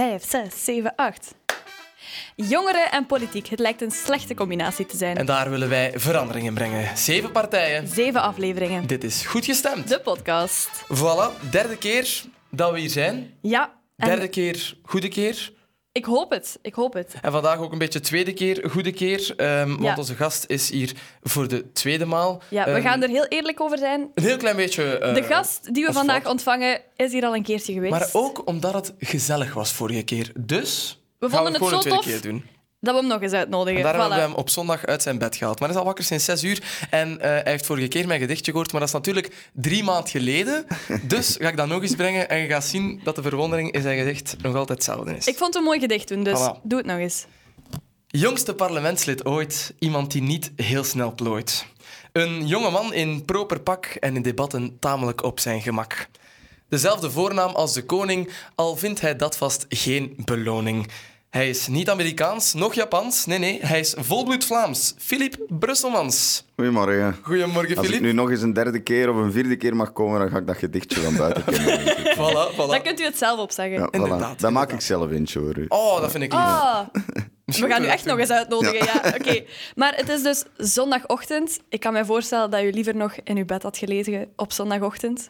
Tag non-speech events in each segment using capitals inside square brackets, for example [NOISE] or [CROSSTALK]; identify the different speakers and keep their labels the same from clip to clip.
Speaker 1: vijf, zes, zeven, acht. Jongeren en politiek. Het lijkt een slechte combinatie te zijn.
Speaker 2: En daar willen wij veranderingen brengen. Zeven partijen.
Speaker 1: Zeven afleveringen.
Speaker 2: Dit is goed gestemd.
Speaker 1: De podcast.
Speaker 2: Voilà, derde keer dat we hier zijn.
Speaker 1: Ja. en
Speaker 2: Derde keer, goede keer.
Speaker 1: Ik hoop het. Ik hoop het.
Speaker 2: En vandaag ook een beetje tweede keer, goede keer. ehm, want
Speaker 1: Ja.
Speaker 2: onze gast is hier voor de tweede maal.
Speaker 1: Ja, we
Speaker 2: Ehm,
Speaker 1: gaan er heel eerlijk over zijn.
Speaker 2: Een heel klein beetje... eh,
Speaker 1: De gast die we vandaag ontvangen is hier al een keertje geweest.
Speaker 2: Maar ook omdat het gezellig was vorige keer. Dus
Speaker 1: We
Speaker 2: gaan
Speaker 1: vonden
Speaker 2: we
Speaker 1: het
Speaker 2: gewoon
Speaker 1: zo tof
Speaker 2: keer doen.
Speaker 1: Dat we hem nog eens uitnodigen.
Speaker 2: En daarom
Speaker 1: Voilà.
Speaker 2: hebben we hem op zondag uit zijn bed gehaald. Maar hij is al wakker sinds zes uur. En eh, hij heeft vorige keer mijn gedichtje gehoord, maar dat is natuurlijk drie maanden geleden. Dus ga ik dat nog eens brengen en je gaat zien dat de verwondering in zijn gedicht nog altijd hetzelfde is.
Speaker 1: Ik vond het een mooi gedicht doen, dus
Speaker 2: Voilà.
Speaker 1: doe het nog eens.
Speaker 2: Jongste parlementslid ooit, iemand die niet heel snel plooit. Een jonge man in proper pak en in debatten tamelijk op zijn gemak. Dezelfde voornaam als de koning, al vindt hij dat vast geen beloning. Hij is niet Amerikaans, nog Japans. Nee, nee, hij is volbloed Vlaams. Filip Brusselmans.
Speaker 3: Goedemorgen.
Speaker 2: Goedemorgen,
Speaker 3: Als ik nu nog eens een derde keer of een vierde keer mag komen, dan ga ik dat gedichtje van buiten kennen. ik.
Speaker 2: Voilà,
Speaker 1: Dan
Speaker 2: voilà.
Speaker 1: kunt u het zelf opzeggen.
Speaker 3: Ja,
Speaker 2: Inderdaad,
Speaker 3: voilà. Dat maak
Speaker 2: inderdaad.
Speaker 3: ik zelf eentje hoor. u.
Speaker 2: Oh, dat vind ik lief.
Speaker 1: Ah, we gaan u echt nog eens uitnodigen, ja. Oké. Maar het is dus zondagochtend. Ik kan me voorstellen dat u liever nog in uw bed had gelegen op zondagochtend.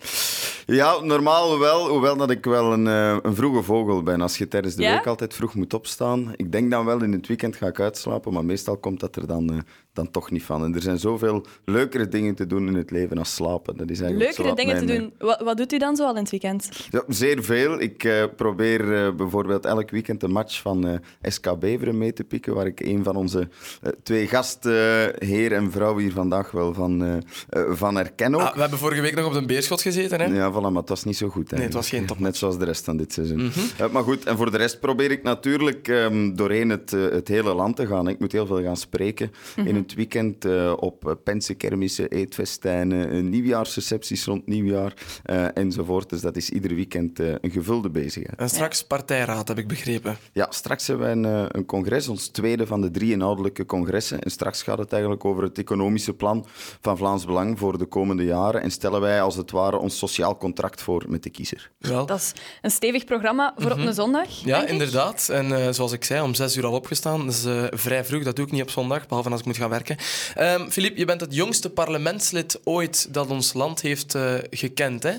Speaker 3: Ja, normaal wel, hoewel dat ik wel een, eh, een vroege vogel ben. Als je tijdens de
Speaker 1: Ja?
Speaker 3: week altijd vroeg moet opstaan. Ik denk dan wel in het weekend ga ik uitslapen, maar meestal komt dat er dan, eh, dan toch niet van. En er zijn zoveel leukere dingen te doen in het leven als slapen. Dat is eigenlijk
Speaker 1: Leukere dingen te doen. Wat, wat doet u dan zo al in het weekend?
Speaker 3: Ja, zeer veel. Ik eh, probeer eh, bijvoorbeeld elk weekend een match van eh, SK Beveren mee te pikken, waar ik een van onze eh, twee gastheer en vrouw hier vandaag wel van, eh, eh, van herken ook.
Speaker 2: Ah, we hebben vorige week nog op de beerschot gezeten. Hè?
Speaker 3: Ja, voilà, maar het was niet zo goed.
Speaker 2: Nee, het was geen topmatch.
Speaker 3: Net zoals de rest van dit seizoen. Eh, maar goed, en voor de rest probeer ik natuurlijk ehm, doorheen het, eh, het hele land te gaan. Ik moet heel veel gaan spreken in het weekend eh, op uh, pensenkermissen, eetfestijnen, eh, nieuwjaarsrecepties rond nieuwjaar eh, enzovoort. Dus dat is ieder weekend eh, een gevulde bezigheid.
Speaker 2: En straks partijraad, heb ik begrepen.
Speaker 3: Ja, straks hebben wij een, eh, een congres, ons tweede van de drie inhoudelijke congressen. En straks gaat het eigenlijk over het economische plan van Vlaams Belang voor de komende jaren. En stellen wij als het ware ons sociaal contract voor met de kiezer.
Speaker 2: Wel.
Speaker 1: Dat is een stevig programma voor op een zondag.
Speaker 2: Mhm. Ja,
Speaker 1: denk ik.
Speaker 2: inderdaad. En eh, zoals ik zei, om zes uur al opgestaan. Dat is eh, vrij vroeg. Dat doe ik niet op zondag, behalve als ik moet gaan werken. Ehm Filip, je bent het jongste parlementslid ooit dat ons land heeft eh, gekend. Hè?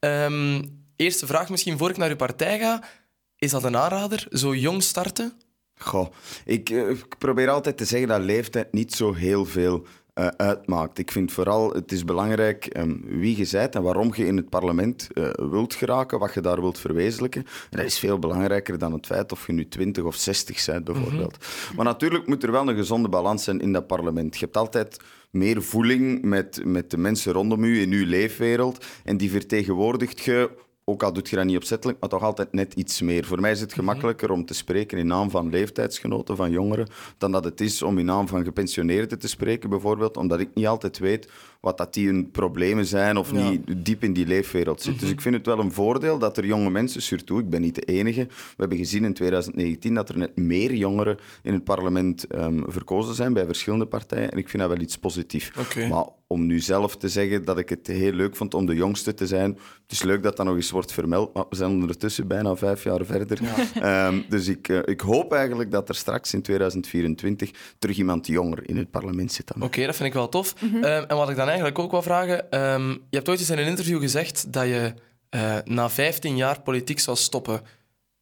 Speaker 2: Ehm, eerste vraag misschien, voor ik naar uw partij ga. Is dat een aanrader, zo jong starten?
Speaker 3: Goh, ik, eh, ik probeer altijd te zeggen dat leeftijd niet zo heel veel eh, uitmaakt. Ik vind vooral, het is belangrijk ehm, wie je bent en waarom je in het parlement eh, wilt geraken, wat je daar wilt verwezenlijken. En dat is veel belangrijker dan het feit of je nu 20 of 60 bent, bijvoorbeeld. Maar natuurlijk moet er wel een gezonde balans zijn in dat parlement. Je hebt altijd meer voeling met, met de mensen rondom u in uw leefwereld en die vertegenwoordigt je ook al doet je dat niet opzettelijk, maar toch altijd net iets meer. Voor mij is het gemakkelijker om te spreken in naam van leeftijdsgenoten, van jongeren, dan dat het is om in naam van gepensioneerden te spreken, bijvoorbeeld, omdat ik niet altijd weet wat dat die hun problemen zijn of
Speaker 2: Ja.
Speaker 3: niet diep in die leefwereld zit. Dus ik vind het wel een voordeel dat er jonge mensen, surtout, ik ben niet de enige, we hebben gezien in 2019 dat er net meer jongeren in het parlement ehm, verkozen zijn bij verschillende partijen en ik vind dat wel iets positiefs.
Speaker 2: Oké.
Speaker 3: Maar om nu zelf te zeggen dat ik het heel leuk vond om de jongste te zijn. Het is leuk dat dat nog eens wordt vermeld, maar we zijn ondertussen bijna vijf jaar verder. [LAUGHS] Ehm, dus ik, eh, ik hoop eigenlijk dat er straks in 2024 terug iemand jonger in het parlement zit. Dan.
Speaker 2: Oké, dat vind ik wel tof.
Speaker 1: Mhm.
Speaker 2: Ehm, en wat ik dan eigenlijk ook wil vragen... ehm, je hebt ooit eens in een interview gezegd dat je eh, na 15 jaar politiek zou stoppen.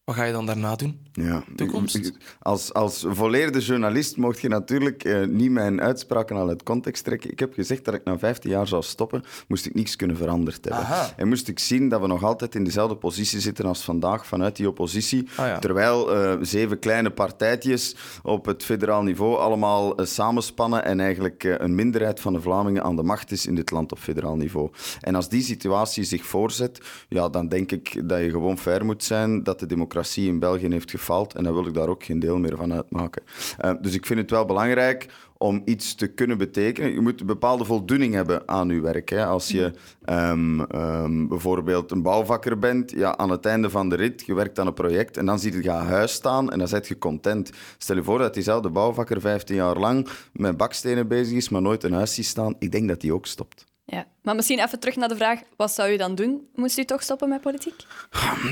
Speaker 2: Wat ga je dan daarna doen?
Speaker 3: Ja.
Speaker 2: Toekomst?
Speaker 3: Als, als volleerde journalist mocht je natuurlijk eh, niet mijn uitspraken al uit context trekken. Ik heb gezegd dat ik na 15 jaar zou stoppen, moest ik niks kunnen veranderd hebben.
Speaker 2: Aha.
Speaker 3: En moest ik zien dat we nog altijd in dezelfde positie zitten als vandaag vanuit die oppositie.
Speaker 2: Ah, ja.
Speaker 3: Terwijl eh, zeven kleine partijtjes op het federaal niveau allemaal eh, samenspannen en eigenlijk een minderheid van de Vlamingen aan de macht is in dit land op federaal niveau. En als die situatie zich voorzet, ja, dan denk ik dat je gewoon fair moet zijn dat de democratie in België heeft gefaald. En dan wil ik daar ook geen deel meer van uitmaken. Eh, dus ik vind het wel belangrijk om iets te kunnen betekenen. Je moet een bepaalde voldoening hebben aan je werk. Hè. Als je ehm, ehm, bijvoorbeeld een bouwvakker bent, ja, aan het einde van de rit, je werkt aan een project en dan zie je gaan huis staan en dan zit je content. Stel je voor dat diezelfde bouwvakker 15 jaar lang met bakstenen bezig is, maar nooit een huis ziet staan. Ik denk dat die ook stopt.
Speaker 1: Ja. Maar misschien even terug naar de vraag, wat zou u dan doen? Moest u toch stoppen met politiek?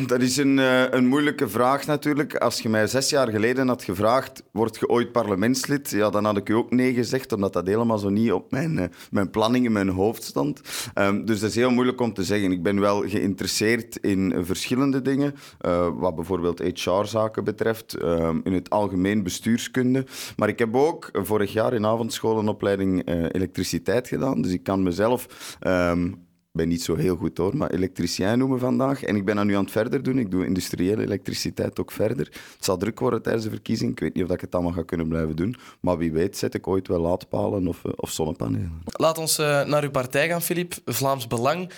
Speaker 3: Dat is een, eh, een moeilijke vraag natuurlijk. Als je mij zes jaar geleden had gevraagd, word je ooit parlementslid? Ja, dan had ik u ook nee gezegd, omdat dat helemaal zo niet op mijn, uh, mijn planning in mijn hoofd stond. Um, dus dat is heel moeilijk om te zeggen. Ik ben wel geïnteresseerd in verschillende dingen, uh, wat bijvoorbeeld HR-zaken betreft, um, in het algemeen bestuurskunde. Maar ik heb ook vorig jaar in avondschool een opleiding elektriciteit gedaan, dus ik kan mezelf Um, ben niet zo heel goed hoor, maar elektricien noemen vandaag. En ik ben dat nu aan het verder doen. Ik doe industriële elektriciteit ook verder. Het zal druk worden tijdens de verkiezing. Ik weet niet of ik het allemaal ga kunnen blijven doen. Maar wie weet zet ik ooit wel laadpalen of, eh, of zonnepanelen.
Speaker 2: Laat ons uh, naar uw partij gaan, Filip. Vlaams Belang.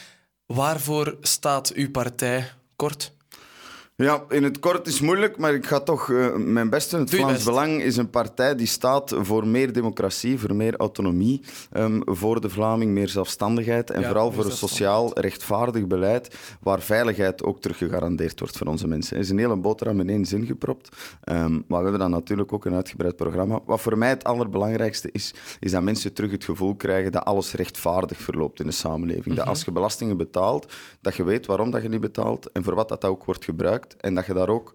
Speaker 2: Waarvoor staat uw partij kort?
Speaker 3: Ja, in het kort is moeilijk, maar ik ga toch uh, mijn best doen. Het Vlaams
Speaker 2: best.
Speaker 3: Belang is een partij die staat voor meer democratie, voor meer autonomie um, voor de Vlaming, meer zelfstandigheid en
Speaker 2: Ja,
Speaker 3: vooral voor een sociaal rechtvaardig beleid waar veiligheid ook terug gegarandeerd wordt voor onze mensen. Er is een hele boterham in één zin gepropt, um, maar we hebben dan natuurlijk ook een uitgebreid programma. Wat voor mij het allerbelangrijkste is, is dat mensen terug het gevoel krijgen dat alles rechtvaardig verloopt in de samenleving. Dat als je belastingen betaalt, dat je weet waarom dat je die betaalt en voor wat dat ook wordt gebruikt. En dat je daar ook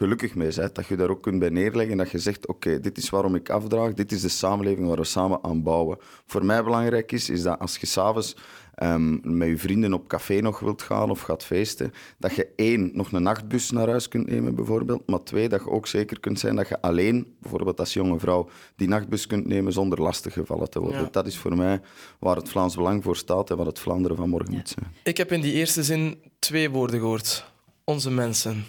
Speaker 3: gelukkig mee bent. Dat je daar ook kunt bij neerleggen en dat je zegt, oké, dit is waarom ik afdraag, dit is de samenleving waar we samen aan bouwen. Voor mij belangrijk is, is dat als je s'avonds um, met je vrienden op café nog wilt gaan of gaat feesten, dat je één, nog een nachtbus naar huis kunt nemen bijvoorbeeld, maar twee, dat je ook zeker kunt zijn dat je alleen, bijvoorbeeld als jonge vrouw, die nachtbus kunt nemen zonder lastig gevallen te worden.
Speaker 2: Ja.
Speaker 3: Dat is voor mij waar het Vlaams Belang voor staat en wat het Vlaanderen van morgen moet zijn.
Speaker 2: Ik heb in die eerste zin twee woorden gehoord. Onze mensen.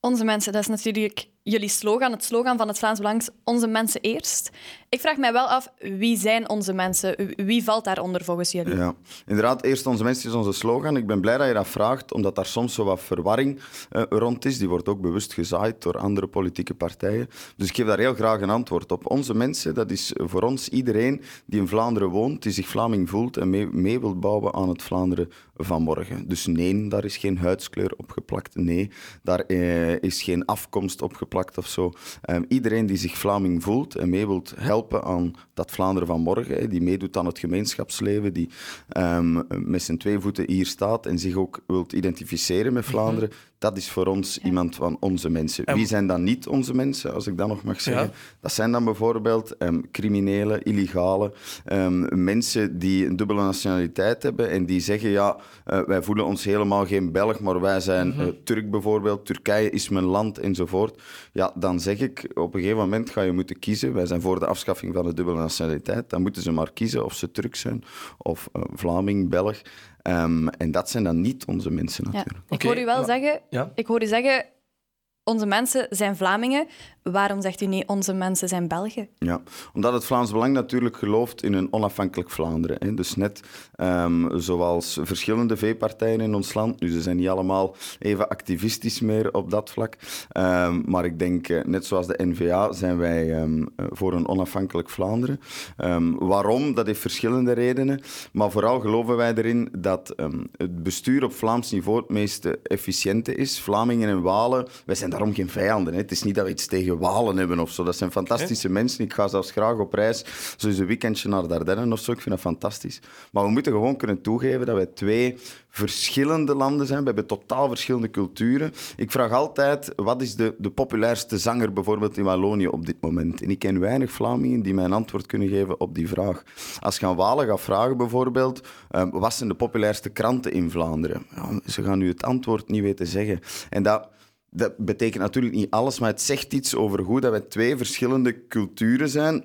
Speaker 1: Onze mensen, dat is natuurlijk jullie slogan. Het slogan van het Vlaams Belang onze mensen eerst. Ik vraag mij wel af, wie zijn onze mensen? Wie valt daaronder volgens jullie?
Speaker 3: Ja, inderdaad, eerst onze mensen is onze slogan. Ik ben blij dat je dat vraagt, omdat daar soms zo wat verwarring uh, rond is. Die wordt ook bewust gezaaid door andere politieke partijen. Dus ik geef daar heel graag een antwoord op. Onze mensen, dat is voor ons iedereen die in Vlaanderen woont, die zich Vlaming voelt en mee, mee wil bouwen aan het Vlaanderen van morgen. Dus nee, daar is geen huidskleur opgeplakt. Nee, daar uh, is geen afkomst of zo. Um, iedereen die zich Vlaming voelt en mee wilt helpen aan dat Vlaanderen van morgen, die meedoet aan het gemeenschapsleven, die um, met zijn twee voeten hier staat en zich ook wilt identificeren met Vlaanderen, mm-hmm. Dat is voor ons ja. iemand van onze mensen. En... Wie zijn dan niet onze mensen, als ik dat nog mag zeggen? Ja. Dat zijn dan bijvoorbeeld um, criminelen, illegale, mensen die een dubbele nationaliteit hebben en die zeggen, ja, uh, wij voelen ons helemaal geen Belg, maar wij zijn mm-hmm. uh, Turk bijvoorbeeld, Turkije is mijn land enzovoort. Ja, dan zeg ik, op een gegeven moment ga je moeten kiezen. Wij zijn voor de afschaffing van de dubbele nationaliteit. Dan moeten ze maar kiezen of ze Turk zijn of uh, Vlaming, Belg. Um, en dat zijn dan niet onze mensen natuurlijk.
Speaker 1: Ja. Ik hoor u wel zeggen,
Speaker 2: ja?
Speaker 1: ik hoor u zeggen, onze mensen zijn Vlamingen. Waarom zegt u niet, onze mensen zijn Belgen?
Speaker 3: Ja, omdat het Vlaams Belang natuurlijk gelooft in een onafhankelijk Vlaanderen. Hè. Dus net um, zoals verschillende V-partijen in ons land, nu ze zijn niet allemaal even activistisch meer op dat vlak, um, maar ik denk, uh, net zoals de N-VA, zijn wij um, voor een onafhankelijk Vlaanderen. waarom? Dat heeft verschillende redenen, maar vooral geloven wij erin dat het bestuur op Vlaams niveau het meest efficiënte is. Vlamingen en Walen, wij zijn daarom geen vijanden. Hè. Het is niet dat we iets tegen Walen hebben of zo. Dat zijn fantastische mensen. Ik ga zelfs graag op reis, zoals een weekendje naar Dardenne of zo. Ik vind dat fantastisch. Maar we moeten gewoon kunnen toegeven dat wij twee verschillende landen zijn. We hebben totaal verschillende culturen. Ik vraag altijd, wat is de, de populairste zanger bijvoorbeeld in Wallonië op dit moment? En ik ken weinig Vlamingen die mij een antwoord kunnen geven op die vraag. Als je aan Walen gaat vragen bijvoorbeeld, um, wat zijn de populairste kranten in Vlaanderen? Ja, ze gaan u het antwoord niet weten zeggen. En dat... Dat betekent natuurlijk niet alles, maar het zegt iets over hoe dat wij twee verschillende culturen zijn.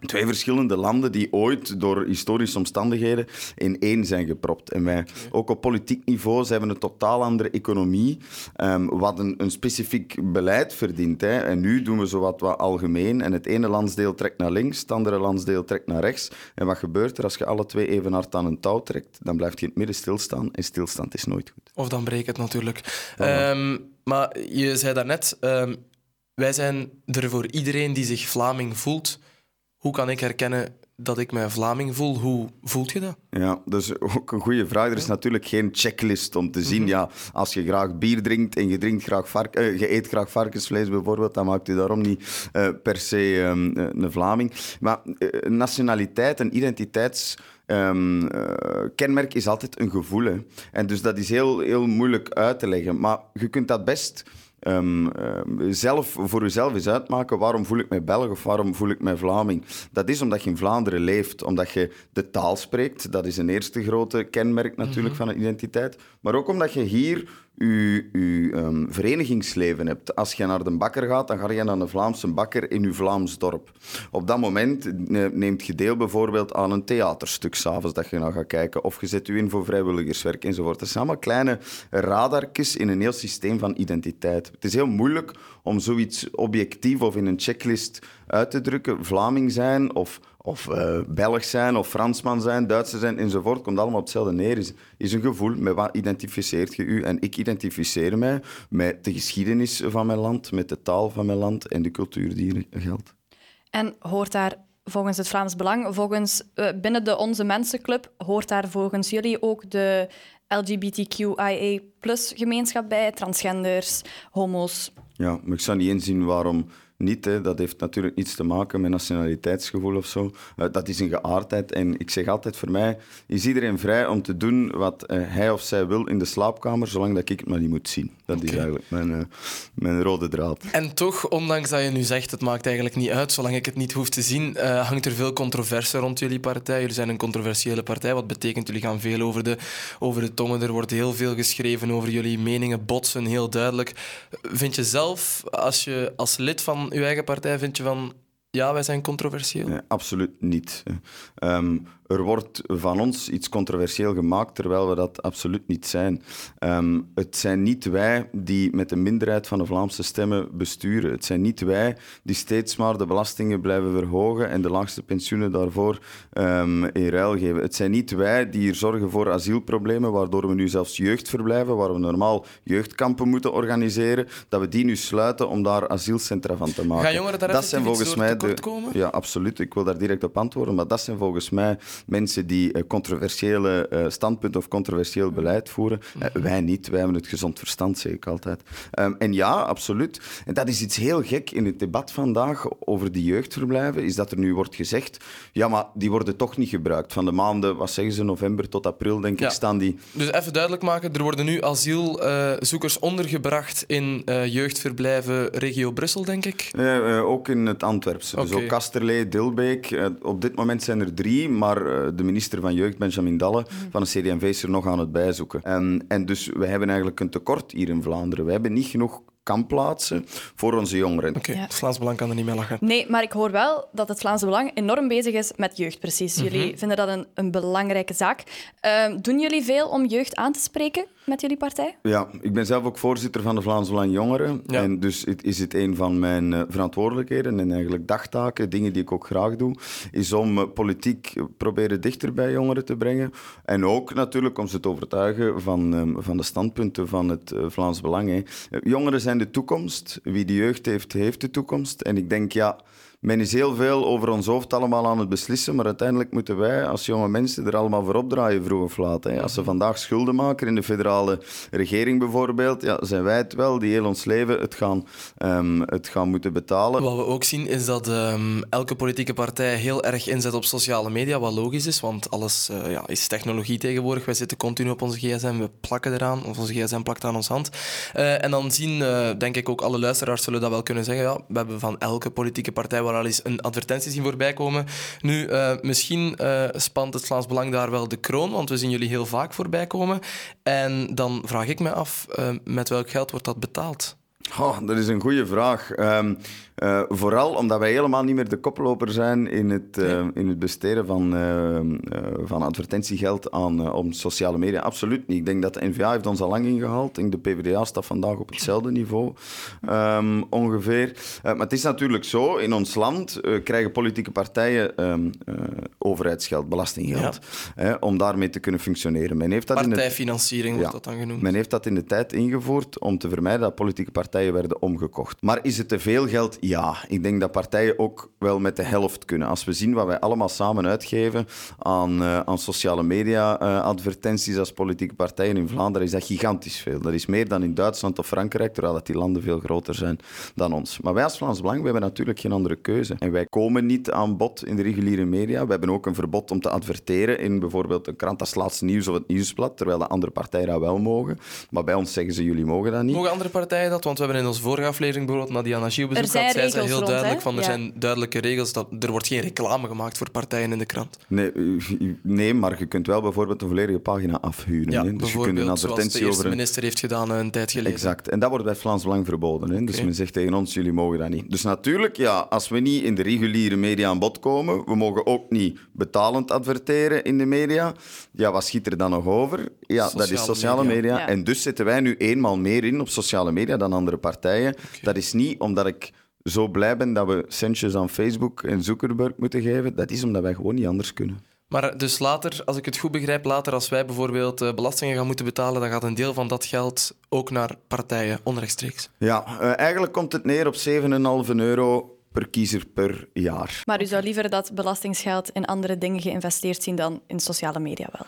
Speaker 3: Twee verschillende landen die ooit door historische omstandigheden in één zijn gepropt. En wij, ook op politiek niveau, ze hebben een totaal andere economie, um, wat een, een, specifiek beleid verdient. Hè. En nu doen we zo wat, wat algemeen. En het ene landsdeel trekt naar links, het andere landsdeel trekt naar rechts. En wat gebeurt er als je alle twee even hard aan een touw trekt? Dan blijft je in het midden stilstaan en stilstand is nooit goed.
Speaker 2: Of dan breekt het natuurlijk. Um, maar je zei daarnet, um, wij zijn er voor iedereen die zich Vlaming voelt. Hoe kan ik herkennen dat ik mij Vlaming voel. Hoe voelt je dat?
Speaker 3: Ja, dat is ook een goede vraag. Er is natuurlijk geen checklist om te zien. Ja, als je graag bier drinkt en je, drinkt graag vark eh, je eet graag varkensvlees bijvoorbeeld, dan maakt u daarom niet eh, per se ehm, eh, een Vlaming. Maar nationaliteit en identiteits... ehm, eh, kenmerk is altijd een gevoel. hè. En dus dat is heel, heel moeilijk uit te leggen. Maar je kunt dat best ehm, ehm, zelf voor jezelf eens uitmaken. Waarom voel ik mij Belg of waarom voel ik mij Vlaming? Dat is omdat je in Vlaanderen leeft, omdat je de taal spreekt. Dat is een eerste grote kenmerk natuurlijk van een identiteit. Maar ook omdat je hier je, je ehm, verenigingsleven hebt. Als je naar de bakker gaat, dan ga je naar een Vlaamse bakker in je Vlaams dorp. Op dat moment ne- neemt je deel bijvoorbeeld aan een theaterstuk s'avonds dat je naar gaat kijken. Of je zet je in voor vrijwilligerswerk enzovoort. Dat zijn allemaal kleine radartjes in een heel systeem van identiteit. Het is heel moeilijk om zoiets objectief of in een checklist uit te drukken. Vlaming zijn of, of eh, Belg zijn of Fransman zijn, Duitser zijn enzovoort. Komt allemaal op hetzelfde neer. Is, is een gevoel. Met wat identificeert je u? En ik identificeer mij met de geschiedenis van mijn land, met de taal van mijn land en de cultuur die er geldt.
Speaker 1: En hoort daar volgens het Vlaams Belang, volgens, eh, binnen de Onze Mensenclub, hoort daar volgens jullie ook de LGBTQIA-gemeenschap bij, transgenders, homo's?
Speaker 3: Ja, maar ik zou niet inzien waarom niet. Hè. Dat heeft natuurlijk niets te maken met nationaliteitsgevoel of zo. Eh, dat is een geaardheid. En ik zeg altijd, voor mij is iedereen vrij om te doen wat eh, hij of zij wil in de slaapkamer, zolang dat ik het maar niet moet zien. Dat is eigenlijk mijn, eh, mijn rode draad.
Speaker 2: En toch, ondanks dat je nu zegt, het maakt eigenlijk niet uit, zolang ik het niet hoef te zien, hangt er veel controverse rond jullie partij. Jullie zijn een controversiële partij, wat betekent jullie gaan veel over de, over de tongen. Er wordt heel veel geschreven over jullie meningen, botsen, heel duidelijk. Vind je zelf, als je als lid van je eigen partij, vind je van, ja, wij zijn controversieel?
Speaker 3: Absoluut niet. Ehm, er wordt van ons iets controversieel gemaakt, terwijl we dat absoluut niet zijn. Ehm, het zijn niet wij die met de minderheid van de Vlaamse stemmen besturen. Het zijn niet wij die steeds maar de belastingen blijven verhogen en de laagste pensioenen daarvoor ehm, in ruil geven. Het zijn niet wij die hier zorgen voor asielproblemen, waardoor we nu zelfs jeugdverblijven, waar we normaal jeugdkampen moeten organiseren, dat we die nu sluiten om daar asielcentra van te maken.
Speaker 2: Gaan jongeren daar
Speaker 3: dat zijn volgens mij
Speaker 2: komen?
Speaker 3: ja, absoluut. Ik wil daar direct op antwoorden. Maar dat zijn volgens mij mensen die eh, controversiële eh, standpunten of controversieel beleid voeren. Eh, wij niet. Wij hebben het gezond verstand, zeg ik altijd. Ehm, en ja, absoluut. En dat is iets heel gek in het debat vandaag over die jeugdverblijven, is dat er nu wordt gezegd, ja, maar die worden toch niet gebruikt. Van de maanden, wat zeggen ze, november tot april, denk
Speaker 2: Ja.
Speaker 3: ik, staan die...
Speaker 2: Dus even duidelijk maken, er worden nu asielzoekers ondergebracht in jeugdverblijven regio Brussel, denk ik.
Speaker 3: Ook in het Antwerpse. Dus
Speaker 2: Oké.
Speaker 3: ook Kasterlee, Dilbeek. Op dit moment zijn er drie, maar de minister van Jeugd, Benjamin Dalle, van de CD&V is er nog aan het bijzoeken. En, en dus we hebben eigenlijk een tekort hier in Vlaanderen. We hebben niet genoeg kampplaatsen voor onze jongeren.
Speaker 2: Oké,
Speaker 1: Ja.
Speaker 2: het Vlaams Belang kan er niet mee lachen.
Speaker 1: Nee, maar ik hoor wel dat het Vlaamse Belang enorm bezig is met jeugd, precies. Jullie vinden dat een, een belangrijke zaak. Ehm, doen jullie veel om jeugd aan te spreken met jullie partij?
Speaker 3: Ja, ik ben zelf ook voorzitter van de Vlaams Belang Jongeren.
Speaker 2: Ja.
Speaker 3: En dus het, is het een van mijn eh, verantwoordelijkheden en eigenlijk dagtaken, dingen die ik ook graag doe, is om eh, politiek proberen dichter bij jongeren te brengen. En ook natuurlijk om ze te overtuigen van, eh, van de standpunten van het eh, Vlaams Belang. Hè. Jongeren zijn de toekomst. Wie de jeugd heeft, heeft de toekomst. En ik denk, ja... Men is heel veel over ons hoofd allemaal aan het beslissen, maar uiteindelijk moeten wij als jonge mensen er allemaal voor opdraaien, vroeg of laat. Als ze vandaag schulden maken in de federale regering bijvoorbeeld, ja, zijn wij het wel die heel ons leven het gaan, ehm, het gaan moeten betalen.
Speaker 2: Wat we ook zien is dat ehm, elke politieke partij heel erg inzet op sociale media, wat logisch is, want alles eh, ja, is technologie tegenwoordig. Wij zitten continu op onze gsm, we plakken eraan, of onze gsm plakt aan onze hand. Eh, en dan zien, eh, denk ik ook alle luisteraars zullen dat wel kunnen zeggen, ja, we hebben van elke politieke partij wel al eens een advertentie zien voorbij komen. Nu, eh, misschien eh, spant het Vlaams Belang daar wel de kroon, want we zien jullie heel vaak voorbij komen. En dan vraag ik me af, eh, met welk geld wordt dat betaald?
Speaker 3: Oh, dat is een goede vraag. Ehm, eh, vooral omdat wij helemaal niet meer de koploper zijn in het, eh, in het besteden van, eh, van advertentiegeld aan, om sociale media. Absoluut niet. Ik denk dat de NVA heeft ons al lang ingehaald. Ik denk de PvdA staat vandaag op hetzelfde niveau ehm, ongeveer. Maar het is natuurlijk zo, in ons land krijgen politieke partijen ehm, eh, overheidsgeld, belastinggeld, hè, om daarmee te kunnen functioneren. Men heeft dat in
Speaker 2: Partijfinanciering wordt
Speaker 3: Ja.
Speaker 2: dat dan genoemd.
Speaker 3: men heeft dat in de tijd ingevoerd om te vermijden dat politieke partijen partijen werden omgekocht. Maar is het te veel geld? Ja. Ik denk dat partijen ook wel met de helft kunnen. Als we zien wat wij allemaal samen uitgeven aan, uh, aan sociale media uh, advertenties als politieke partijen in Vlaanderen, is dat gigantisch veel. Dat is meer dan in Duitsland of Frankrijk, terwijl dat die landen veel groter zijn dan ons. Maar wij als Vlaams Belang, we hebben natuurlijk geen andere keuze. En wij komen niet aan bod in de reguliere media. We hebben ook een verbod om te adverteren in bijvoorbeeld een krant als Laatste Nieuws of het Nieuwsblad, terwijl de andere partijen dat wel mogen. Maar bij ons zeggen ze, jullie mogen dat niet.
Speaker 2: Mogen andere partijen dat? Want we hebben in onze vorige aflevering bijvoorbeeld Nadia Najib bezoek gehad. Zij zei heel rond, duidelijk van, er zijn duidelijke regels, dat er wordt geen reclame gemaakt voor partijen in de krant.
Speaker 3: Nee, nee maar je kunt wel bijvoorbeeld een volledige pagina afhuren.
Speaker 2: Ja,
Speaker 3: hè?
Speaker 2: Dus je kunt een advertentie zoals de over... minister heeft gedaan een tijd geleden.
Speaker 3: Exact. En dat wordt bij Vlaams Belang verboden. Hè? Dus men zegt tegen ons, jullie mogen dat niet. Dus natuurlijk, ja, als we niet in de reguliere media aan bod komen, we mogen ook niet betalend adverteren in de media. Ja, wat schiet er dan nog over? Ja, sociale dat is sociale media. En dus zetten wij nu eenmaal meer in op sociale media dan andere partijen. Dat is niet omdat ik zo blij ben dat we centjes aan Facebook en Zuckerberg moeten geven. Dat is omdat wij gewoon niet anders kunnen.
Speaker 2: Maar dus later, als ik het goed begrijp, later als wij bijvoorbeeld eh, belastingen gaan moeten betalen, dan gaat een deel van dat geld ook naar partijen, onrechtstreeks.
Speaker 3: Ja, uh, eigenlijk komt het neer op 7,5 euro per kiezer per jaar.
Speaker 1: Maar u zou liever dat belastingsgeld in andere dingen geïnvesteerd zien dan in sociale media wel?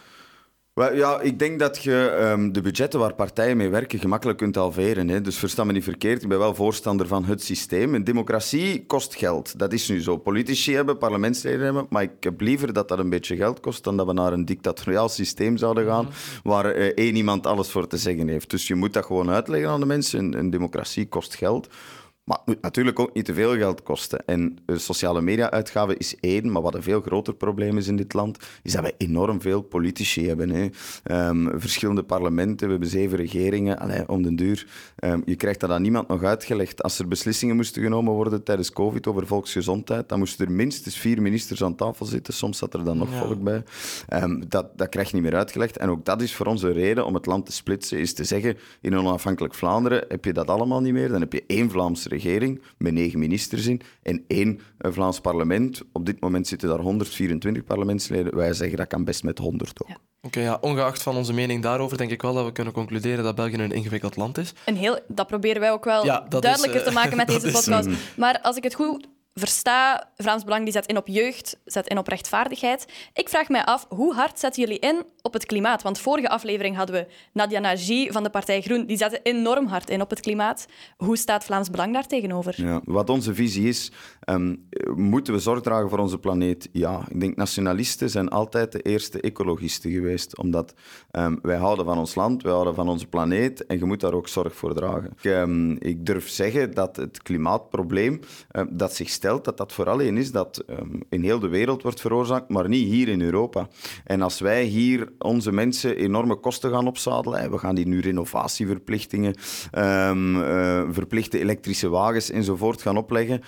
Speaker 3: Ja, ik denk dat je um, de budgetten waar partijen mee werken gemakkelijk kunt halveren. Hè. Dus versta me niet verkeerd, ik ben wel voorstander van het systeem. Een democratie kost geld. Dat is nu zo. Politici hebben, parlementsleden hebben, maar ik heb liever dat dat een beetje geld kost dan dat we naar een dictatoriaal systeem zouden gaan mhm. waar uh, één iemand alles voor te zeggen heeft. Dus je moet dat gewoon uitleggen aan de mensen. een democratie kost geld. Maar het moet natuurlijk ook niet te veel geld kosten. En sociale media-uitgaven is één, maar wat een veel groter probleem is in dit land, is dat we enorm veel politici hebben. Hè. Um, verschillende parlementen, we hebben zeven regeringen, Allee, om den duur. Um, je krijgt dat aan niemand nog uitgelegd. Als er beslissingen moesten genomen worden tijdens COVID over volksgezondheid, dan moesten er minstens vier ministers aan tafel zitten. Soms zat er dan nog volk bij. Um, dat, dat krijg je niet meer uitgelegd. En ook dat is voor ons een reden om het land te splitsen, is te zeggen, in onafhankelijk Vlaanderen heb je dat allemaal niet meer. Dan heb je één Vlaamse regering met negen ministers in en één eh, Vlaams parlement. Op dit moment zitten daar 124 parlementsleden. Wij zeggen dat kan best met 100 ook.
Speaker 2: Oké, ja, ongeacht van onze mening daarover, denk ik wel dat we kunnen concluderen dat België een ingewikkeld land is.
Speaker 1: Een heel, dat proberen wij ook wel duidelijker te eh, maken met [LAUGHS] deze podcast. Maar als ik het goed versta, Vlaams Belang die zet in op jeugd, zet in op rechtvaardigheid. Ik vraag mij af, hoe hard zetten jullie in op het klimaat? Want vorige aflevering hadden we Nadia Nagy van de Partij Groen. Die zette enorm hard in op het klimaat. Hoe staat Vlaams Belang daar tegenover?
Speaker 3: Ja, wat onze visie is, um, moeten we zorg dragen voor onze planeet? Ja, ik denk nationalisten zijn altijd de eerste ecologisten geweest. Omdat um, wij houden van ons land, wij houden van onze planeet en je moet daar ook zorg voor dragen. Ik, um, ik durf zeggen dat het klimaatprobleem dat zich dat dat vooral een is dat in heel de wereld wordt veroorzaakt, maar niet hier in Europa. En als wij hier onze mensen enorme kosten gaan opzadelen. We gaan die nu renovatieverplichtingen, um, uh, verplichte elektrische wagens enzovoort gaan opleggen.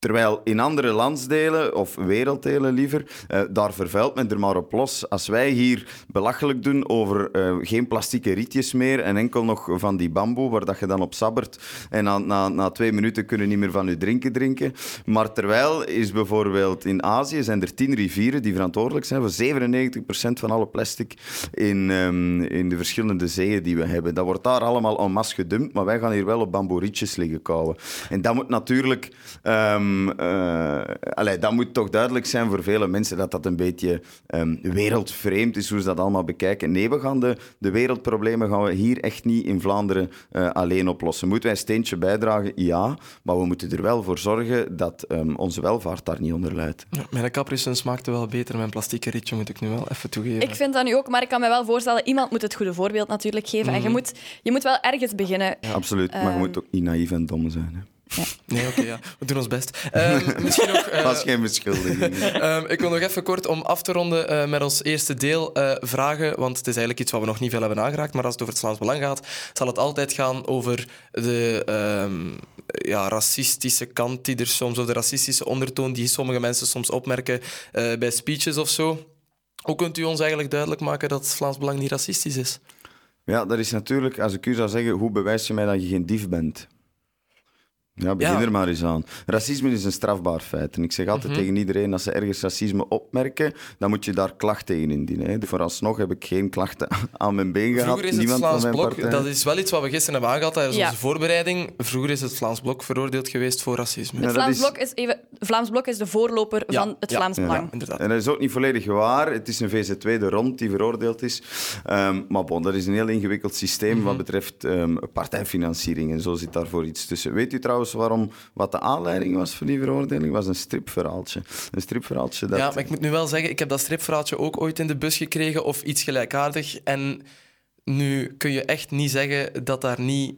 Speaker 3: Terwijl in andere landsdelen, of werelddelen liever, uh, daar vervuilt men er maar op los. Als wij hier belachelijk doen over uh, geen plastieke rietjes meer en enkel nog van die bamboe, waar dat je dan op sabbert en na, na, na twee minuten kunnen niet meer van je drinken drinken. Maar terwijl is bijvoorbeeld in Azië zijn er tien rivieren die verantwoordelijk zijn voor 97% van alle plastic in, um, in de verschillende zeeën die we hebben. Dat wordt daar allemaal en masse gedumpt, maar wij gaan hier wel op bamboe rietjes liggen kouwen. En dat moet natuurlijk... Um, um, dat moet toch duidelijk zijn voor vele mensen dat dat een beetje um, wereldvreemd is, hoe ze dat allemaal bekijken. Nee, we gaan de, de wereldproblemen gaan we hier echt niet in Vlaanderen uh, alleen oplossen. Moeten wij een steentje bijdragen? Ja, maar we moeten er wel voor zorgen dat um, onze welvaart daar niet onder leidt.
Speaker 2: Ja, mijn capricen smaakte wel beter. Mijn plastieke ritje moet ik nu wel even toegeven.
Speaker 1: Ik vind dat nu ook, maar ik kan me wel voorstellen, iemand moet het goede voorbeeld natuurlijk geven. Mm. En je mhm. moet, je moet wel ergens beginnen.
Speaker 3: Ja, absoluut, maar je moet ook niet naïef en dom zijn. Hè.
Speaker 2: Ja. Nee, oké, ja. We doen ons best. Um, [LAUGHS] misschien nog...
Speaker 3: Uh, Was geen beschuldiging.
Speaker 2: um, ik wil nog even kort, om af te ronden uh, met ons eerste deel, uh, vragen, want het is eigenlijk iets wat we nog niet veel hebben aangeraakt, maar als het over het Vlaams Belang gaat, zal het altijd gaan over de um, ja, racistische kant die er soms, of de racistische ondertoon die sommige mensen soms opmerken bij speeches of zo. Hoe kunt u ons eigenlijk duidelijk maken dat het Vlaams Belang niet racistisch is?
Speaker 3: Ja, dat is natuurlijk, als ik u zou zeggen, hoe bewijs je mij dat je geen dief bent? Ja, begin er maar eens aan. Racisme is een strafbaar feit. En ik zeg altijd mhm. tegen iedereen, als ze ergens racisme opmerken, dan moet je daar klachten tegen indienen. Hè. Vooralsnog heb ik geen klachten [LAUGHS] aan mijn been gehad.
Speaker 2: Vroeger is het Niemand Vlaams Blok, dat is wel iets wat we gisteren hebben aangehaald tijdens onze voorbereiding. Vroeger is het Vlaams Blok veroordeeld geweest voor racisme.
Speaker 1: Het Vlaams, Blok is even, Vlaams Blok is de voorloper van het Vlaams Belang.
Speaker 3: En dat is ook niet volledig waar. Het is een VZ2 de rond die veroordeeld is. Um, maar bon, dat is een heel ingewikkeld systeem wat mhm. betreft um, partijfinanciering. En zo zit daarvoor iets tussen. Weet u trouwens waarom, wat de aanleiding was voor die veroordeling, was een stripverhaaltje. Een stripverhaaltje dat...
Speaker 2: Ja, maar ik moet nu wel zeggen, ik heb dat stripverhaaltje ook ooit in de bus gekregen, of iets gelijkaardig. En nu kun je echt niet zeggen dat daar niet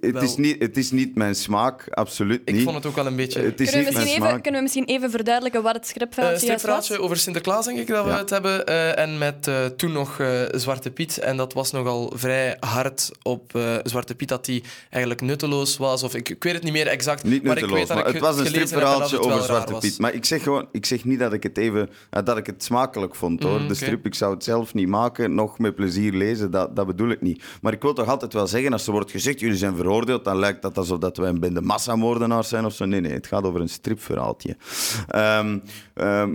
Speaker 3: het, is niet, het is niet mijn smaak, absoluut niet.
Speaker 2: Ik vond het ook wel een beetje...
Speaker 1: Het is kunnen, we misschien even, kunnen we misschien even verduidelijken wat het stripverhaaltje
Speaker 2: uh, was? over Sinterklaas, denk ik, dat we het hebben. Uh, en met uh, toen nog Zwarte Piet. En dat was nogal vrij hard op Zwarte Piet, dat hij eigenlijk nutteloos was. Of ik, ik, weet het niet meer exact.
Speaker 3: Niet maar nutteloos, ik weet dat maar ik het was een stripverhaaltje over Zwarte Piet. Maar ik zeg, gewoon, ik zeg niet dat ik het even... dat ik het smakelijk vond, hoor. Mm, de strip, ik zou het zelf niet maken, nog met plezier lezen, dat, dat bedoel ik niet. Maar ik wil toch altijd wel zeggen, als er wordt gezegd, jullie zijn veroordeeld, dan lijkt dat alsof dat wij een bende massamoordenaars zijn of zo. Nee, nee, het gaat over een stripverhaaltje. Um,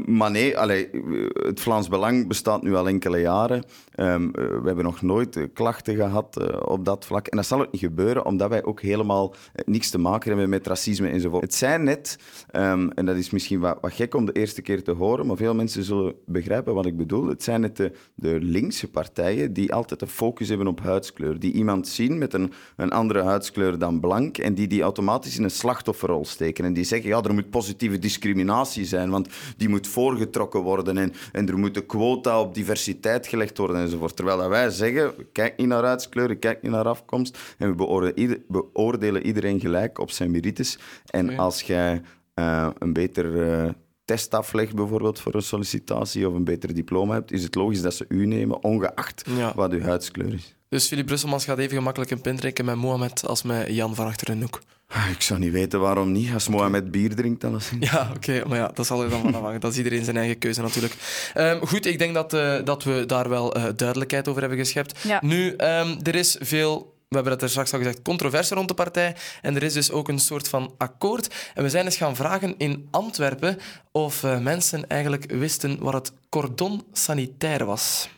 Speaker 3: maar nee, allee, het Vlaams Belang bestaat nu al enkele jaren. Um, we hebben nog nooit klachten gehad uh, op dat vlak. En dat zal ook niet gebeuren, omdat wij ook helemaal niks te maken hebben met racisme enzovoort. Het zijn net, en dat is misschien wat, gek om de eerste keer te horen, maar veel mensen zullen begrijpen wat ik bedoel. Het zijn net de, de linkse partijen die altijd een focus hebben op huidskleur. Die iemand zien met een, een andere huidskleur dan blank en die die automatisch in een slachtofferrol steken. En die zeggen, ja, er moet positieve discriminatie zijn, want die moet voorgetrokken worden en, en er moet een quota op diversiteit gelegd worden enzovoort. Terwijl wij zeggen, kijk niet naar huidskleur, kijk niet naar afkomst en we beoordelen, iedereen gelijk op zijn merites. En als jij uh, een beter... Uh, test aflegt, bijvoorbeeld voor een sollicitatie of een beter diploma hebt, is het logisch dat ze u nemen, ongeacht wat uw huidskleur is.
Speaker 2: Dus Philip Brusselmans gaat even gemakkelijk een pint drinken met Mohamed als met Jan van achter een hoek.
Speaker 3: Ah, ik zou niet weten waarom niet, als Mohamed bier drinkt. Dan
Speaker 2: ja, oké, maar ja, dat zal er dan van afhangen. Dat is iedereen zijn eigen keuze natuurlijk. Um, goed, ik denk dat, uh, dat we daar wel uh, duidelijkheid over hebben geschept. Ja. Nu, um, er is veel we hebben het er straks al gezegd, controverse rond de partij. En er is dus ook een soort van akkoord. En we zijn eens gaan vragen in Antwerpen of uh, mensen eigenlijk wisten wat het cordon sanitair was.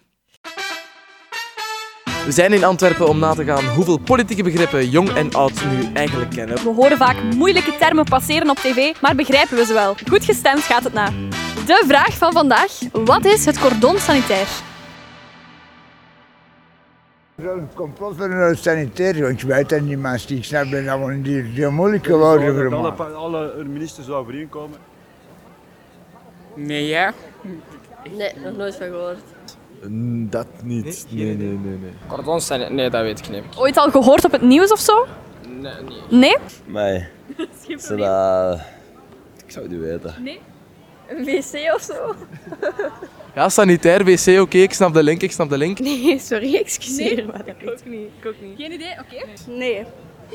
Speaker 2: We zijn in Antwerpen om na te gaan hoeveel politieke begrippen jong en oud nu eigenlijk kennen.
Speaker 1: We horen vaak moeilijke termen passeren op tv, maar begrijpen we ze wel. Goed gestemd gaat het na. De vraag van vandaag: wat is het cordon sanitair?
Speaker 4: Het complot van het sanitair, want je weet dat niet, mensen die snappen dat we die heel moeilijk geworden
Speaker 5: voor Alle, alle ministers zou overeenkomen.
Speaker 6: Nee, ja?
Speaker 7: Nee, nog nooit van gehoord.
Speaker 8: Dat niet. Nee, nee, nee. nee.
Speaker 6: Cordons zijn... Nee, dat weet ik niet.
Speaker 1: Ooit al gehoord op het nieuws of zo?
Speaker 6: Nee.
Speaker 1: Nee?
Speaker 8: Nee. [LAUGHS] Zo dat... Ik zou het niet weten.
Speaker 7: Nee? Een wc of zo? [LAUGHS]
Speaker 2: Ja, sanitair, wc, oké, ik snap de link, ik snap de link.
Speaker 7: Nee, sorry, excuseer. Nee,
Speaker 1: maar ik ook niet. Ik ook niet. Geen idee? Oké.
Speaker 7: Nee.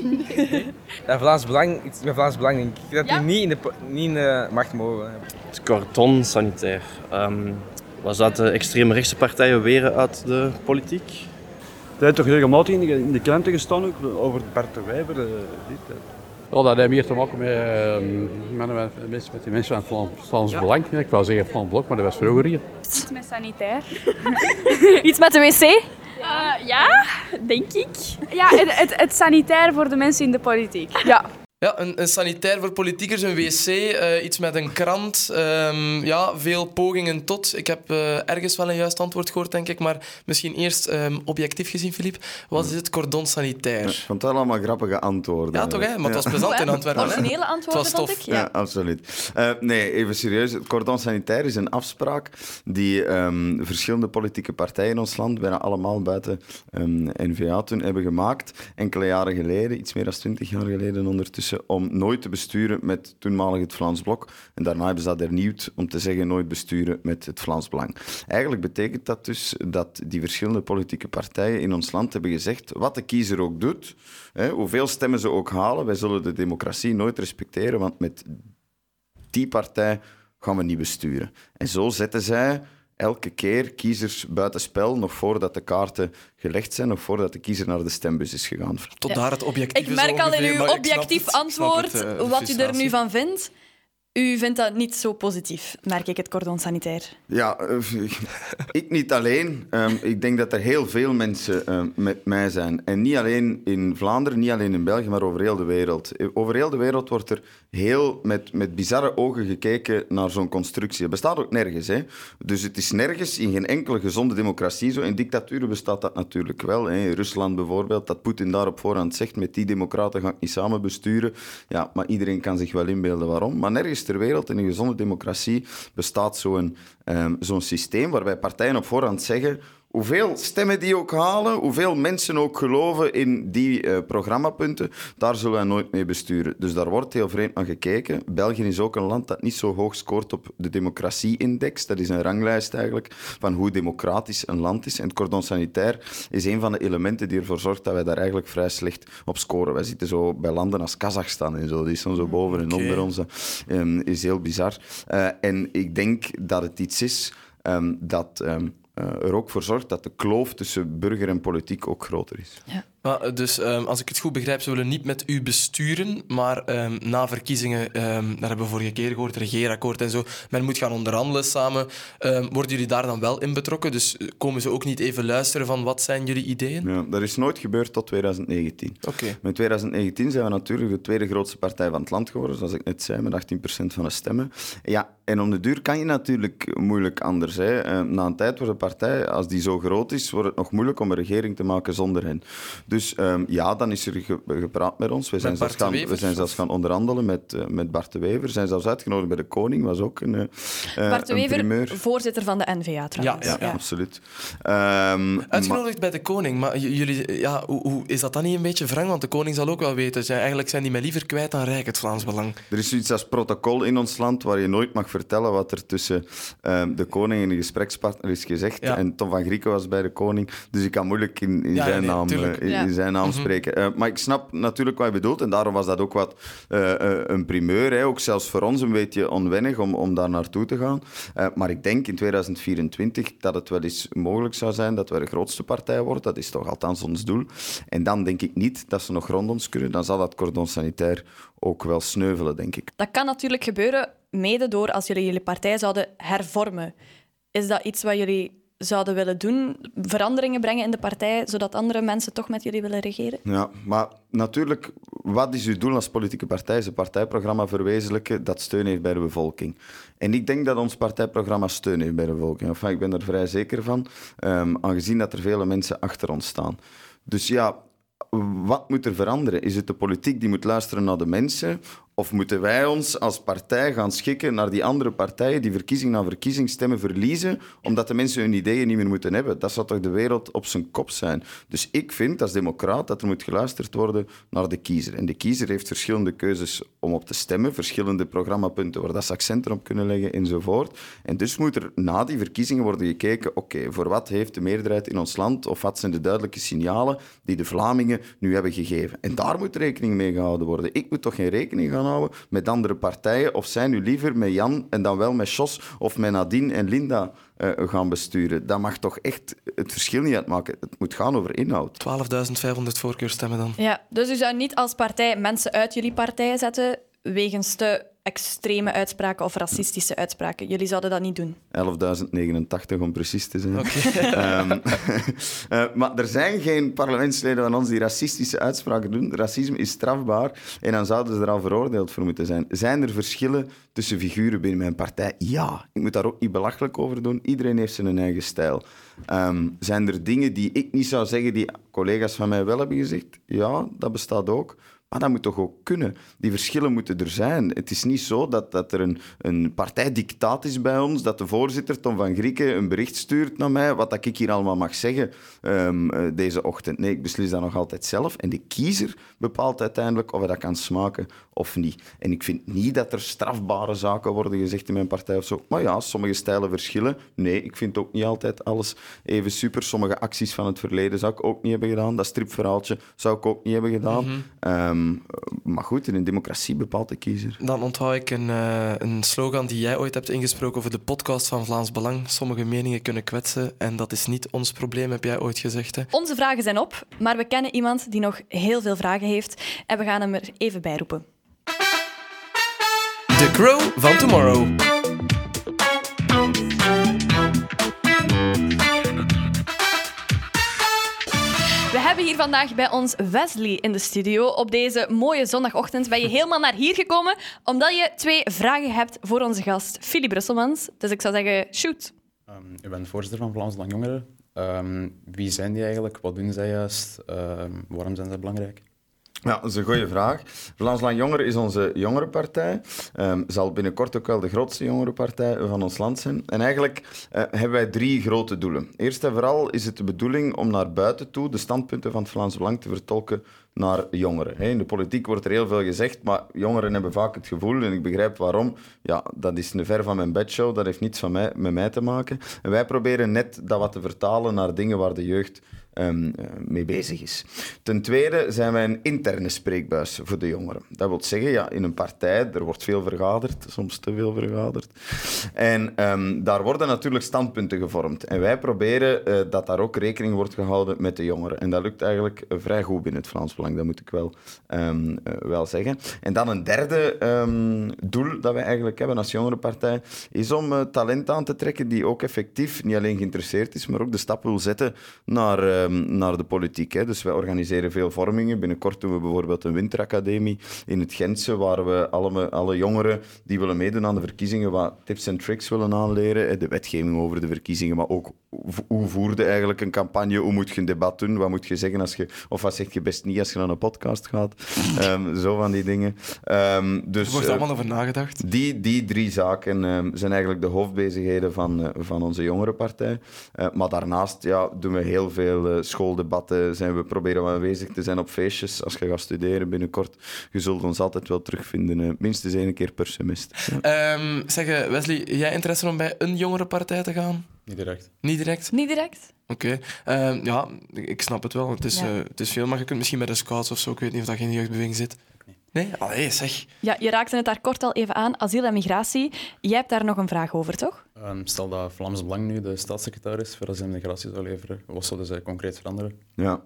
Speaker 6: nee. Ja, Vlaams Belang, met Vlaams Belang denk ik dat die niet in de, niet in de macht mogen hebben.
Speaker 9: Het cordon sanitair. Um, was dat de extreme rechtse partijen weer uit de politiek?
Speaker 5: Dat heeft toch regelmatig in de, kranten gestaan ook, over Bart de Wijber. Uh, dit,
Speaker 10: ja, dat heeft meer te maken met, uh, met, met, met, die mensen van het Vlaams ja. Belang. Ik wou zeggen Vlaams Blok, maar dat was vroeger hier.
Speaker 1: Iets met sanitair. [LAUGHS] Iets met de wc?
Speaker 7: Uh, ja, denk ik.
Speaker 1: Ja, het, het, het sanitair voor de mensen in de politiek.
Speaker 7: Ja.
Speaker 2: Ja, een, een, sanitair voor politiekers, een wc, uh, iets met een krant. Um, ja, veel pogingen tot. Ik heb uh, ergens wel een juist antwoord gehoord, denk ik. Maar misschien eerst um, objectief gezien, Filip. Wat is het cordon sanitair?
Speaker 3: ik vond het allemaal grappige antwoorden.
Speaker 2: Ja, toch? Hè? Maar het was plezant in Antwerpen.
Speaker 1: Originele antwoorden, vond ik.
Speaker 3: Ja, ja absoluut. Uh, nee, even serieus. Het cordon sanitair is een afspraak die um, verschillende politieke partijen in ons land, bijna allemaal buiten N-VA toen, hebben gemaakt. Enkele jaren geleden, iets meer dan twintig jaar geleden ondertussen om nooit te besturen met toenmalig het Vlaams Blok. En daarna hebben ze dat hernieuwd om te zeggen nooit besturen met het Vlaams Belang. Eigenlijk betekent dat dus dat die verschillende politieke partijen in ons land hebben gezegd, wat de kiezer ook doet, hè, hoeveel stemmen ze ook halen, wij zullen de democratie nooit respecteren, want met die partij gaan we niet besturen. En zo zetten zij elke keer kiezers buitenspel, nog voordat de kaarten gelegd zijn, nog voordat de kiezer naar de stembus is gegaan.
Speaker 2: Tot daar het objectief
Speaker 1: Ik merk al in uw objectief antwoord uh, wat u er nu van vindt. U vindt dat niet zo positief, merk ik, het cordon sanitair.
Speaker 3: Ja, uh, [LAUGHS] ik niet alleen. Um, ik denk dat er heel veel mensen uh, met mij zijn. En niet alleen in Vlaanderen, niet alleen in België, maar over heel de wereld. Over heel de wereld wordt er heel met, met bizarre ogen gekeken naar zo'n constructie. Het bestaat ook nergens. Hè? Dus het is nergens in geen enkele gezonde democratie zo. In dictaturen bestaat dat natuurlijk wel. Hè? Rusland bijvoorbeeld, dat Poetin daar op voorhand zegt, met die democraten ga ik niet samen besturen. Ja, maar iedereen kan zich wel inbeelden waarom. Maar nergens ter wereld, in een gezonde democratie, bestaat um, zo'n systeem waarbij partijen op voorhand zeggen hoeveel stemmen die ook halen, hoeveel mensen ook geloven in die uh, programmapunten, daar zullen wij nooit mee besturen. Dus daar wordt heel vreemd naar gekeken. België is ook een land dat niet zo hoog scoort op de democratie-index. Dat is een ranglijst eigenlijk van hoe democratisch een land is. En het cordon sanitair is een van de elementen die ervoor zorgt dat wij daar eigenlijk vrij slecht op scoren. Wij zitten zo bij landen als Kazachstan en zo. Die staan zo boven en onder ons. Um, is heel bizar. Uh, en ik denk dat het iets is um, dat... Um, uh, er ook voor zorgt dat de kloof tussen burger en politiek ook groter is.
Speaker 1: Ja.
Speaker 2: Maar, dus um, als ik het goed begrijp, ze willen niet met u besturen, maar um, na verkiezingen, um, daar hebben we vorige keer gehoord, regeerakkoord en zo, men moet gaan onderhandelen samen. worden jullie daar dan wel in betrokken? Dus eh, komen ze ook niet even luisteren van wat zijn jullie ideeën?
Speaker 3: Ja, dat is nooit gebeurd tot 2019.
Speaker 2: Okay.
Speaker 3: Met 2019 zijn we natuurlijk de tweede grootste partij van het land geworden, zoals ik net zei, met 18% van de stemmen. Ja, en om de duur kan je natuurlijk moeilijk anders. Hè. Na een tijd wordt een partij, als die zo groot is, wordt het nog moeilijk om een regering te maken zonder hen. Dus um, ja, dan is er ge gepraat met ons. We zijn, zelfs gaan, we zijn zelfs gaan onderhandelen met, uh, met Bart de Wever. We zijn zelfs uitgenodigd bij de koning, was ook een uh,
Speaker 1: Bart de Wever,
Speaker 3: primeur.
Speaker 1: voorzitter van de NVA trouwens.
Speaker 3: Ja, ja, ja. absoluut. Um,
Speaker 2: uitgenodigd bij de koning, maar jullie, ja, hoe, hoe, is dat dan niet een beetje wrang? Want de koning zal ook wel weten, zijn, eigenlijk zijn die mij liever kwijt dan rijk, het Vlaams Belang.
Speaker 3: Er is zoiets als protocol in ons land waar je nooit mag vertellen wat er tussen um, de koning en de gesprekspartner is gezegd.
Speaker 2: Ja.
Speaker 3: En Tom van Grieken was bij de koning, dus ik kan moeilijk in, in
Speaker 2: Ja,
Speaker 3: zijn
Speaker 2: nee,
Speaker 3: naam... in zijn naam spreken. Uh, maar ik snap natuurlijk wat je bedoelt en daarom was dat ook wat uh, uh, een primeur. Hè. Ook zelfs voor ons een beetje onwennig om, om daar naartoe te gaan. Uh, maar ik denk in 2024 dat het wel eens mogelijk zou zijn dat we de grootste partij worden. Dat is toch althans ons doel. En dan denk ik niet dat ze nog rond ons kunnen. Dan zal dat cordon sanitair ook wel sneuvelen, denk ik.
Speaker 1: Dat kan natuurlijk gebeuren mede door als jullie jullie partij zouden hervormen. Is dat iets wat jullie zouden willen doen, veranderingen brengen in de partij, zodat andere mensen toch met jullie willen regeren?
Speaker 3: Ja, maar natuurlijk, wat is uw doel als politieke partij? Is een partijprogramma verwezenlijken dat steun heeft bij de bevolking. En ik denk dat ons partijprogramma steun heeft bij de bevolking. Enfin, ik ben er vrij zeker van, um, aangezien dat er vele mensen achter ons staan. Dus ja, wat moet er veranderen? Is het de politiek die moet luisteren naar de mensen? Of moeten wij ons als partij gaan schikken naar die andere partijen die verkiezing na verkiezing stemmen verliezen, omdat de mensen hun ideeën niet meer moeten hebben? Dat zou toch de wereld op zijn kop zijn? Dus ik vind als democraat dat er moet geluisterd worden naar de kiezer. En de kiezer heeft verschillende keuzes om op te stemmen, verschillende programmapunten waar dat ze accenten op kunnen leggen enzovoort. En dus moet er na die verkiezingen worden gekeken, oké, voor wat heeft de meerderheid in ons land of wat zijn de duidelijke signalen die de Vlamingen nu hebben gegeven? En daar moet rekening mee gehouden worden. Ik moet toch geen rekening gaan houden met andere partijen? Of zijn nu liever met Jan en dan wel met Jos of met Nadine en Linda uh, gaan besturen? Dat mag toch echt het verschil niet uitmaken. Het moet gaan over inhoud.
Speaker 2: 12.500 voorkeurstemmen dan.
Speaker 1: Ja, dus u zou niet als partij mensen uit jullie partij zetten wegens te extreme uitspraken of racistische uitspraken. Jullie zouden dat niet doen.
Speaker 3: 11.089 om precies te zijn. Okay. um, uh, maar er zijn geen parlementsleden van ons die racistische uitspraken doen. Racisme is strafbaar en dan zouden ze er al veroordeeld voor moeten zijn. Zijn er verschillen tussen figuren binnen mijn partij? Ja. Ik moet daar ook niet belachelijk over doen. Iedereen heeft zijn eigen stijl. Um, zijn er dingen die ik niet zou zeggen die collega's van mij wel hebben gezegd? Ja, dat bestaat ook. Maar dat moet toch ook kunnen. Die verschillen moeten er zijn. Het is niet zo dat, dat er een, een partijdictaat is bij ons, dat de voorzitter Tom van Grieken een bericht stuurt naar mij, wat dat ik hier allemaal mag zeggen um, deze ochtend. Nee, ik beslis dat nog altijd zelf. En de kiezer bepaalt uiteindelijk of hij dat kan smaken of niet. En ik vind niet dat er strafbare zaken worden gezegd in mijn partij of zo. Maar ja, sommige stijlen verschillen. Nee, ik vind ook niet altijd alles even super. Sommige acties van het verleden zou ik ook niet hebben gedaan. Dat stripverhaaltje zou ik ook niet hebben gedaan. Mm -hmm. um, Um, maar goed, in een democratie bepaalt de kiezer.
Speaker 2: Dan onthoud ik een, uh, een slogan die jij ooit hebt ingesproken over de podcast van Vlaams Belang. Sommige meningen kunnen kwetsen en dat is niet ons probleem, heb jij ooit gezegd. Hè?
Speaker 1: Onze vragen zijn op, maar we kennen iemand die nog heel veel vragen heeft en we gaan hem er even bij roepen.
Speaker 2: De Crow van Tomorrow.
Speaker 1: Hebben hier vandaag bij ons Wesley in de studio. Op deze mooie zondagochtend ben je helemaal naar hier gekomen omdat je twee vragen hebt voor onze gast, Philip Brusselmans. Dus ik zou zeggen, shoot.
Speaker 11: Um, ik ben voorzitter van Vlaams Jongeren. Um, wie zijn die eigenlijk? Wat doen zij juist? Um, waarom zijn zij belangrijk?
Speaker 3: Ja, dat is een goede vraag. Vlaams Lang Jongeren is onze jongerenpartij. Um, zal binnenkort ook wel de grootste jongerenpartij van ons land zijn. En eigenlijk uh, hebben wij drie grote doelen. Eerst en vooral is het de bedoeling om naar buiten toe de standpunten van het Vlaams Belang te vertolken naar jongeren. In de politiek wordt er heel veel gezegd, maar jongeren hebben vaak het gevoel, en ik begrijp waarom, ja, dat is een ver van mijn bedshow, dat heeft niets van mij, met mij te maken. En wij proberen net dat wat te vertalen naar dingen waar de jeugd um, mee bezig is. Ten tweede zijn wij een interne spreekbuis voor de jongeren. Dat wil zeggen, ja, in een partij, er wordt veel vergaderd, soms te veel vergaderd. En um, daar worden natuurlijk standpunten gevormd. En wij proberen uh, dat daar ook rekening wordt gehouden met de jongeren. En dat lukt eigenlijk uh, vrij goed binnen het Vlaams Belang, dat moet ik wel, uh, wel zeggen. En dan een derde doel dat wij eigenlijk hebben als jongerenpartij, is om talent aan te trekken die ook effectief niet alleen geïnteresseerd is, maar ook de stap wil zetten naar Ehm, naar de politiek. Hè. Dus wij organiseren veel vormingen. Binnenkort doen we bijvoorbeeld een winteracademie in het Gentse, waar we alle, alle jongeren die willen meedoen aan de verkiezingen wat tips en tricks willen aanleren. De wetgeving over de verkiezingen, maar ook hoe voerde eigenlijk een campagne, hoe moet je een debat doen, wat moet je zeggen als je, of wat zeg je best niet als je naar een podcast gaat. Um, [LAUGHS] zo van die dingen. Um, dus,
Speaker 2: er wordt allemaal over nagedacht.
Speaker 3: Die, die drie zaken zijn eigenlijk de hoofdbezigheden van, uh, van onze jongerenpartij. Uh, maar daarnaast ja, doen we heel veel schooldebatten, zijn we proberen we aanwezig te zijn op feestjes. Als je gaat studeren binnenkort, je zult ons altijd wel terugvinden, minstens één keer per semester.
Speaker 2: Ja. Um, zeg Wesley, jij interesse om bij een jongerenpartij te gaan?
Speaker 11: Niet direct.
Speaker 2: Niet direct?
Speaker 1: Niet direct.
Speaker 2: Oké. Okay. Uh, ja, ik snap het wel. Het is, ja. uh, het is veel, maar je kunt misschien bij de scouts of zo. Ik weet niet of dat geen jeugdbeweging zit. Nee? Allee, zeg.
Speaker 1: Ja, je raakte het daar kort al even aan. Asiel en migratie. Jij hebt daar nog een vraag over, toch?
Speaker 11: Um, stel dat Vlaams Belang nu de staatssecretaris voor asiel en migratie zou leveren. Wat zouden zij concreet veranderen?
Speaker 3: Ja.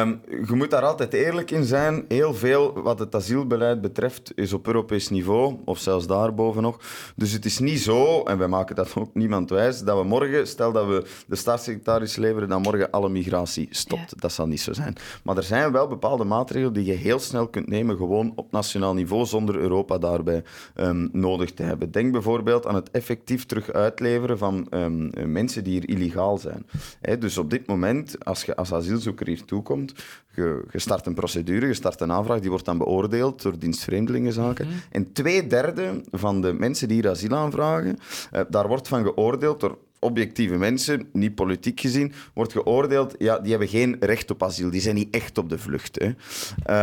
Speaker 3: Um, je moet daar altijd eerlijk in zijn. Heel veel wat het asielbeleid betreft is op Europees niveau, of zelfs daarboven nog. Dus het is niet zo, en wij maken dat ook niemand wijs, dat we morgen, stel dat we de staatssecretaris leveren, dan morgen alle migratie stopt. Ja. Dat zal niet zo zijn. Maar er zijn wel bepaalde maatregelen die je heel snel kunt nemen, gewoon op nationaal niveau, zonder Europa daarbij um, nodig te hebben. Denk bijvoorbeeld aan het effectief terug uitleveren van um, mensen die hier illegaal zijn. He, dus op dit moment, als je als asielzoeker hier toekomt, je, je start een procedure, je start een aanvraag, die wordt dan beoordeeld door dienst Vreemdelingenzaken. Mm -hmm. En twee derde van de mensen die hier asiel aanvragen, uh, daar wordt van geoordeeld door objectieve mensen, niet politiek gezien, wordt geoordeeld, ja, die hebben geen recht op asiel. Die zijn niet echt op de vlucht. Hè.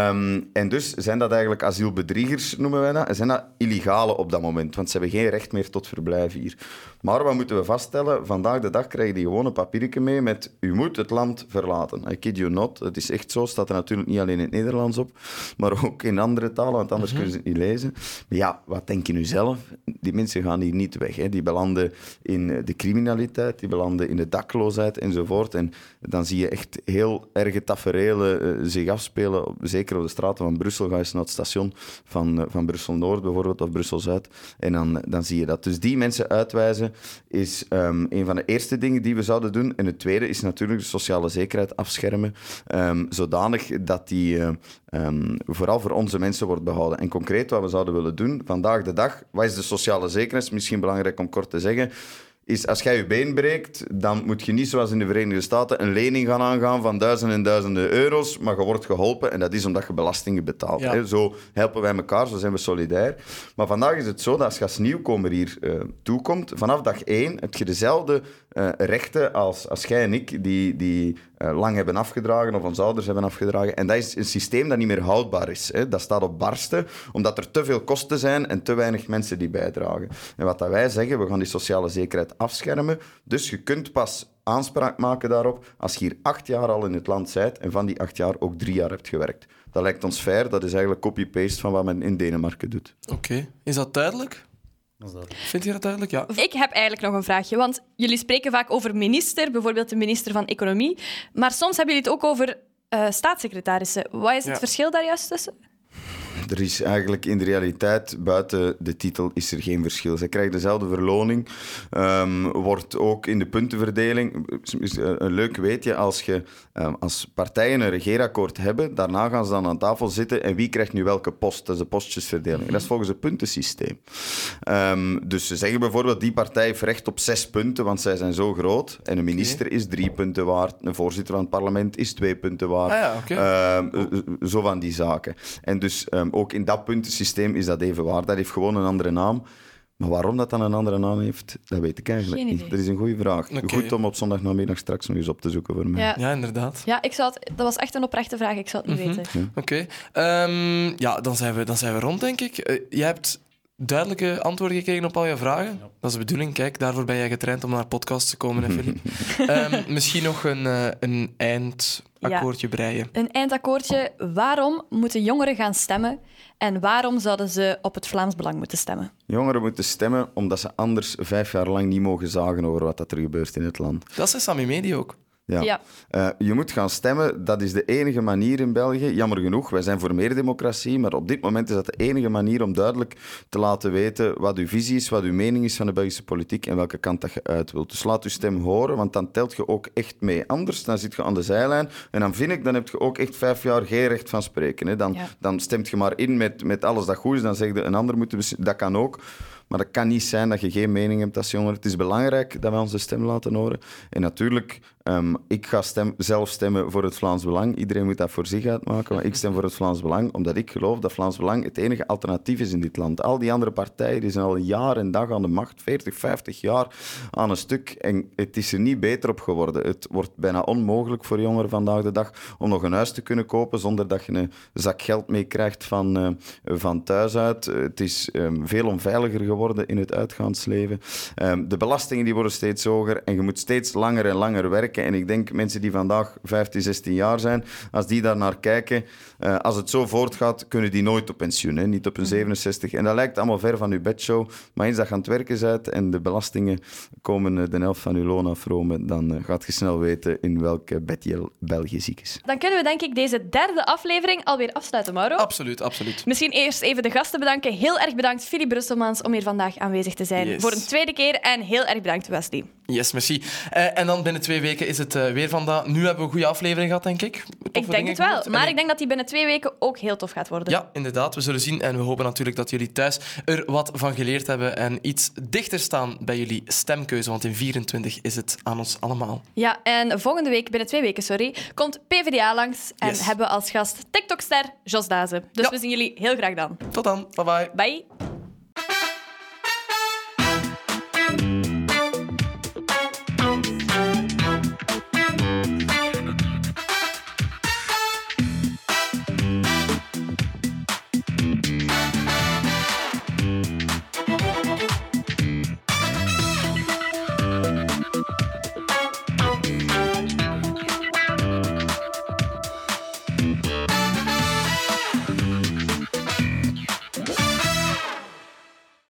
Speaker 3: Um, en dus zijn dat eigenlijk asielbedriegers, noemen wij dat. En zijn dat illegale op dat moment, want ze hebben geen recht meer tot verblijf hier. Maar wat moeten we vaststellen? Vandaag de dag krijgen die gewoon een papiertje mee met u moet het land verlaten. I kid you not. Het is echt zo. Staat er natuurlijk niet alleen in het Nederlands op, maar ook in andere talen, want anders mm -hmm. kunnen ze het niet lezen. Maar ja, wat denk je nu zelf? Die mensen gaan hier niet weg. Hè. Die belanden in de criminaliteit, die belanden in de dakloosheid enzovoort. En dan zie je echt heel erge tafereelen uh, zich afspelen. Zeker op de straten van Brussel. Ga je naar het station van, uh, van Brussel-Noord bijvoorbeeld, of Brussel-Zuid. En dan, dan zie je dat. Dus die mensen uitwijzen is um, een van de eerste dingen die we zouden doen. En het tweede is natuurlijk de sociale zekerheid afschermen, um, zodanig dat die uh, um, vooral voor onze mensen wordt behouden. En concreet wat we zouden willen doen, vandaag de dag, wat is de sociale zekerheid? Misschien belangrijk om kort te zeggen is als jij je been breekt, dan moet je niet zoals in de Verenigde Staten een lening gaan aangaan van duizenden en duizenden euro's, maar je wordt geholpen en dat is omdat je belastingen betaalt. Ja. Hè? Zo helpen wij elkaar, zo zijn we solidair. Maar vandaag is het zo dat als je als nieuwkomer hier uh, toekomt, vanaf dag één heb je dezelfde uh, rechten als, als jij en ik, die, die uh, lang hebben afgedragen of onze ouders hebben afgedragen. En dat is een systeem dat niet meer houdbaar is. Hè? Dat staat op barsten, omdat er te veel kosten zijn en te weinig mensen die bijdragen. En wat dat wij zeggen, we gaan die sociale zekerheid afschermen. Dus je kunt pas aanspraak maken daarop als je hier acht jaar al in het land bent en van die acht jaar ook drie jaar hebt gewerkt. dat lijkt ons fair. Dat is eigenlijk copy-paste van wat men in Denemarken doet.
Speaker 2: Oké, is dat duidelijk? Vind je dat duidelijk? Ja.
Speaker 1: Ik heb eigenlijk nog een vraagje, want jullie spreken vaak over minister, bijvoorbeeld de minister van Economie, maar soms hebben jullie het ook over uh, staatssecretarissen. Wat is het verschil daar juist tussen?
Speaker 3: Er is eigenlijk in de realiteit, buiten de titel, is er geen verschil. Zij krijgen dezelfde verloning. Um, wordt ook in de puntenverdeling... Een leuk weetje, als, je, um, als partijen een regeerakkoord hebben, daarna gaan ze dan aan tafel zitten en wie krijgt nu welke post? Dat is de postjesverdeling. Dat is volgens het puntensysteem. Um, dus ze zeggen bijvoorbeeld, die partij heeft recht op zes punten, want zij zijn zo groot. En een minister okay. is drie punten waard. Een voorzitter van het parlement is twee punten waard.
Speaker 2: Ah ja, okay.
Speaker 3: zo van die zaken. En dus ook in dat puntensysteem is dat even waar. Dat heeft gewoon een andere naam. Maar waarom dat dan een andere naam heeft, dat weet ik eigenlijk niet. Dat is een goede vraag. Goed om op zondagnamiddag straks nog eens op te zoeken voor mij.
Speaker 2: Ja, ja inderdaad.
Speaker 1: Ja, ik zou het, dat was echt een oprechte vraag. Ik zou het niet mhm. weten.
Speaker 2: Ja. Oké. Okay. Um, ehm, ja, dan zijn, we, dan zijn we rond, denk ik. Uh, jij hebt duidelijke antwoorden gekregen op al je vragen. Ja. Dat is de bedoeling. Kijk, daarvoor ben jij getraind om naar podcasts te komen, Filip. um, [LAUGHS] misschien nog een, uh, een eindakkoordje ja. breien.
Speaker 1: Een eindakkoordje. Waarom moeten jongeren gaan stemmen en waarom zouden ze op het Vlaams Belang moeten stemmen?
Speaker 3: Jongeren moeten stemmen omdat ze anders vijf jaar lang niet mogen zagen over wat er gebeurt in het land.
Speaker 2: Dat is Sammy Medi ook.
Speaker 3: Ja.
Speaker 1: ja.
Speaker 3: Uh, je moet gaan stemmen. Dat is de enige manier in België. Jammer genoeg, wij zijn voor meer democratie, maar op dit moment is dat de enige manier om duidelijk te laten weten wat uw visie is, wat uw mening is van de Belgische politiek en welke kant dat je uit wilt. Dus laat uw stem horen, want dan telt je ook echt mee. Anders dan zit je aan de zijlijn en dan vind ik, dan heb je ook echt vijf jaar geen recht van spreken. Hè. Dan, ja. dan stemt je maar in met, met alles dat goed is, dan zeg je een ander moet Dat kan ook. Maar dat kan niet zijn dat je geen mening hebt als jonger. Het is belangrijk dat we onze stem laten horen. En natuurlijk, um, ik ga zelf stemmen voor het Vlaams Belang. Iedereen moet dat voor zich uitmaken. Maar ik stem voor het Vlaams Belang, omdat ik geloof dat Vlaams Belang het enige alternatief is in dit land. Al die andere partijen die zijn al jaar en dag aan de macht, 40, 50 jaar aan een stuk. En het is er niet beter op geworden. Het wordt bijna onmogelijk voor jongeren vandaag de dag om nog een huis te kunnen kopen zonder dat je een zak geld meekrijgt van, uh, van thuis uit. Het is um, veel onveiliger geworden worden in het uitgaansleven. Um, de belastingen die worden steeds hoger en je moet steeds langer en langer werken. En ik denk mensen die vandaag 15, 16 jaar zijn, als die daar naar kijken, uh, als het zo voortgaat, kunnen die nooit op pensioen, hè? niet op een 67. En dat lijkt allemaal ver van uw bedshow. Maar eens dat je aan het werken bent en de belastingen komen eh, de helft van uw loon afromen, dan uh, gaat je snel weten in welke bed je België ziek is.
Speaker 1: Dan kunnen we denk ik deze derde aflevering alweer afsluiten, Mauro.
Speaker 2: Absoluut, absoluut.
Speaker 1: Misschien eerst even de gasten bedanken. Heel erg bedankt, Philip Brusselmans, om hier vandaag aanwezig te zijn.
Speaker 2: Yes.
Speaker 1: Voor een tweede keer en heel erg bedankt, Wesley.
Speaker 2: Yes, merci. Uh, en dan binnen twee weken is het uh, weer vandaag. Nu hebben we een goede aflevering gehad, denk ik.
Speaker 1: Toffe ik denk het wel, maar ik denk dat die binnen twee weken ook heel tof gaat worden.
Speaker 2: Ja, inderdaad. We zullen zien. En we hopen natuurlijk dat jullie thuis er wat van geleerd hebben en iets dichter staan bij jullie stemkeuze. Want in 24 is het aan ons allemaal.
Speaker 1: Ja, en volgende week, binnen twee weken, sorry, komt PvdA langs en
Speaker 2: Yes.
Speaker 1: hebben we als gast TikTok-ster Jos Dazen. Dus
Speaker 2: Ja.
Speaker 1: we zien jullie heel graag dan.
Speaker 2: Tot dan. Bye bye.
Speaker 1: Bye.